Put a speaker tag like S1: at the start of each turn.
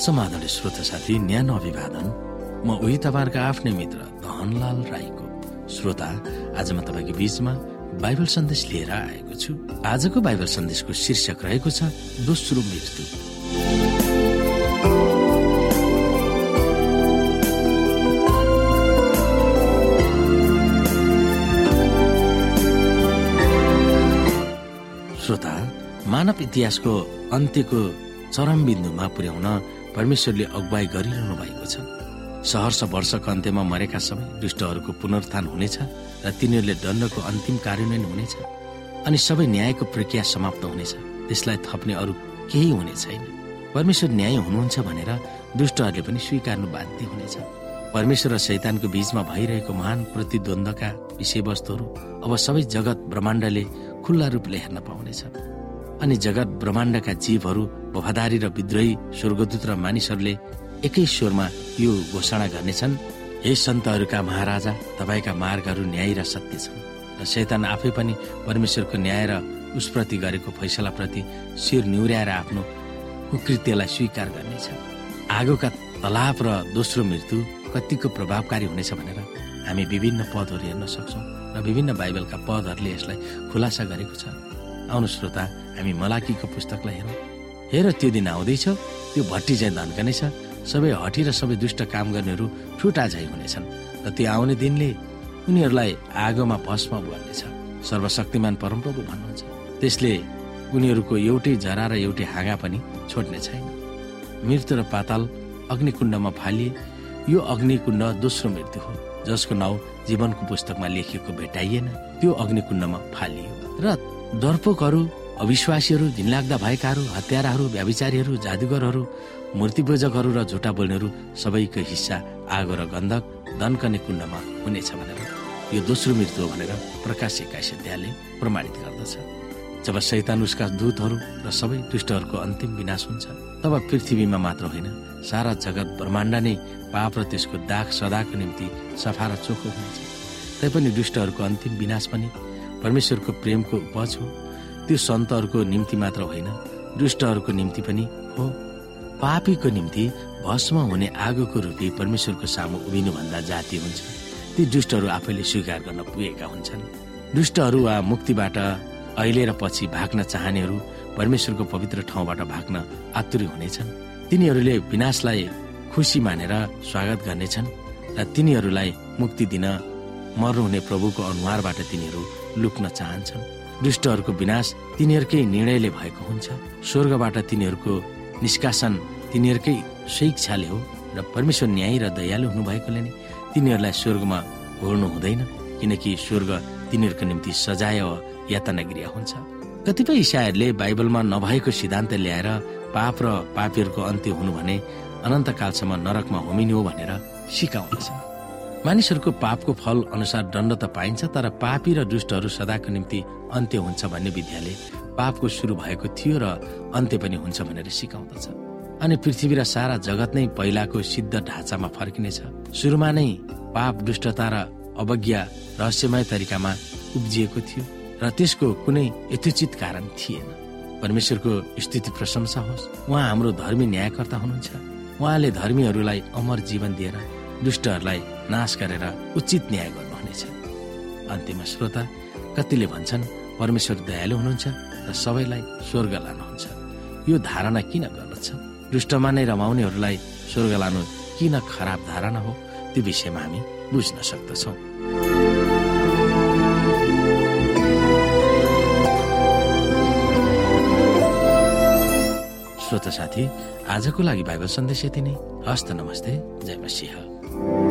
S1: समाधान श्रोता साथी न्यानो अभिवादन। म उही तपाईँहरूको आफ्नै मित्र धनलाल राईको श्रोता। आज म तपाईँको बीचमा बाइबल सन्देश लिएर आएको छु। आजको बाइबल सन्देशको शीर्षक रहेको छ दोस्रो मृत्यु। श्रोता मानव इतिहासको अन्त्यको चरम बिन्दुमा पुर्याउन परमेश्वरले अगुवाई गरिरहनु भएको छ। सहर्ष वर्षको अन्त्यमा मरेका सबै दुष्टहरूको पुनरुत्थान हुनेछ र तिनीहरूले दण्डको अन्तिम कार्यान्वयन हुनेछ अनि सबै न्यायको प्रक्रिया समाप्त हुनेछ। त्यसलाई थप्ने अरू केही हुने छैन। परमेश्वर न्याय हुनुहुन्छ भनेर दुष्टहरूले पनि स्वीकार्नु बाध्य हुनेछ। परमेश्वर र शैतानको बीचमा भइरहेको महान प्रतिद्वन्दका विषयवस्तुहरू अब सबै जगत ब्रह्माण्डले खुल्ला रूपले हेर्न पाउनेछ। अनि जगत ब्रह्माण्डका जीवहरू वफादारी र विद्रोही स्वर्गदूत र मानिसहरूले एकै स्वरमा यो घोषणा गर्नेछन् हे सन्तहरूका महाराजा तपाईँका मार्गहरू न्याय र सत्य छन्। र शैतान आफै पनि परमेश्वरको न्याय र उसप्रति गरेको फैसलाप्रति शिर निहुर्याएर आफ्नो कुकृत्यलाई स्वीकार गर्नेछ आगोका तलाप र दोस्रो मृत्यु कतिको प्रभावकारी हुनेछ भनेर हामी विभिन्न पदहरू हेर्न सक्छौँ र विभिन्न बाइबलका पदहरूले यसलाई खुलासा गरेको छ। आउनु श्रोता हामी मलाकीको पुस्तकलाई हेरौँ। हेर त्यो दिन आउँदैछ। त्यो भट्टी चाहिँ धन्कने छ। सबै हटी र सबै दुष्ट काम गर्नेहरू ठुटा झै हुनेछन् र त्यो आउने दिनले उनीहरूलाई आगोमा भस्म गर्नेछ सर्वशक्तिमान परमप्रभु भन्नुहुन्छ। त्यसले उनीहरूको एउटै जरा र एउटै हाँगा पनि छोड्ने छैन। मृत्यु र पाताल अग्निकुण्डमा फालिए। यो अग्निकुण्ड दोस्रो मृत्यु हो जसको नाउँ जीवनको पुस्तकमा लेखिएको भेटाइएन। त्यो अग्निकुण्डमा फालियो। र दर्पकहरू अविश्वासीहरू घिनलाग्दा भएकाहरू हत्याराहरू व्याविचारीहरू जादुगरहरू मूर्तिपूजकहरू र झुटा बोल्नेहरू सबैको हिस्सा आगो र गन्धक दन्कने कुण्डमा हुनेछ भनेर यो दोस्रो मृत्यु भनेर प्रकाश एकाइस अध्यायले प्रमाणित गर्दछ। जब शैतान उसका दूतहरू र सबै दुष्टहरूको अन्तिम विनाश हुन्छ तब पृथ्वीमा मात्र होइन सारा जगत ब्रह्माण्ड नै पाप र त्यसको दाग सदाको निम्ति सफा र चोखो हुनेछ। तैपनि दुष्टहरूको अन्तिम विनाश पनि परमेश्वरको प्रेमको उपज हो। त्यो सन्तहरूको निम्ति मात्र होइन दुष्टहरूको निम्ति पनि हो। पापीको निम्ति भस्म हुने आगोको रूपी परमेश्वरको सामु उभिनुभन्दा जाति हुन्छ। ती दुष्टहरू आफैले स्वीकार गर्न पुगेका हुन्छन्। दुष्टहरू वा मुक्तिबाट अहिले र पछि भाग्न चाहनेहरू परमेश्वरको पवित्र ठाउँबाट भाग्न आतुरी हुनेछन्। तिनीहरूले विनाशलाई खुसी मानेर स्वागत गर्नेछन् र तिनीहरूलाई मुक्ति दिन मर्नुहुने प्रभुको अनुहारबाट तिनीहरू लुक्न चाहन्छन्। दुष्टहरूको विनाश तिनीहरूकै निर्णयले भएको हुन्छ। स्वर्गबाट तिनीहरूको निष्कासन तिनीहरूकै स्वेच्छाले हो र परमेश्वर न्याय र दयालु हुनुभएकोले नै तिनीहरूलाई स्वर्गमा घोर्नु हुँदैन किनकि स्वर्ग तिनीहरूको निम्ति सजाय वा यातना गृह हुन्छ। कतिपय इसाईहरूले बाइबलमा नभएको सिद्धान्त ल्याएर पाप र पापीहरूको अन्त्य हुनु भने अनन्तकालसम्म नरकमा होमिनु हो भनेर सिकाउँदछन् मानिसहरूको पापको फल अनुसार दण्ड त पाइन्छ तर पापी र दुष्टहरू सदाको निम्ति अन्त्य हुन्छ भन्ने विद्याले पापको सुरु भएको थियो र अन्त्य पनि हुन्छ भनेर सिकाउँदछ। अनि पृथ्वी र सारा जगत नै पहिलाको सिद्ध ढाँचामा फर्किनेछ। सुरुमा नै पाप दुष्टता र अवज्ञा रहस्यमय तरिकामा उब्जिएको थियो र त्यसको कुनै यथोचित कारण थिएन। परमेश्वरको स्थिति प्रशंसा होस्। उहाँ हाम्रो धर्मी न्यायकर्ता हुनुहुन्छ। उहाँले धर्मीहरूलाई अमर जीवन दिएर दुष्टहरूलाई नाश गरेर उचित न्याय गर्नुहुनेछ। अन्तिम श्रोता कतिले भन्छन् परमेश्वर दयालु हुनुहुन्छ र सबैलाई स्वर्ग लानुहुन्छ। यो धारणा किन गर्दछ? दुष्टमा नै रमाउनेहरूलाई स्वर्ग लानु किन खराब धारणा हो? त्यो विषयमा हामी बुझ्न सक्दछौँ। श्रोता साथी आजको लागि बाइबल सन्देश यति नै। हस्त नमस्ते। जय मसिंह। oh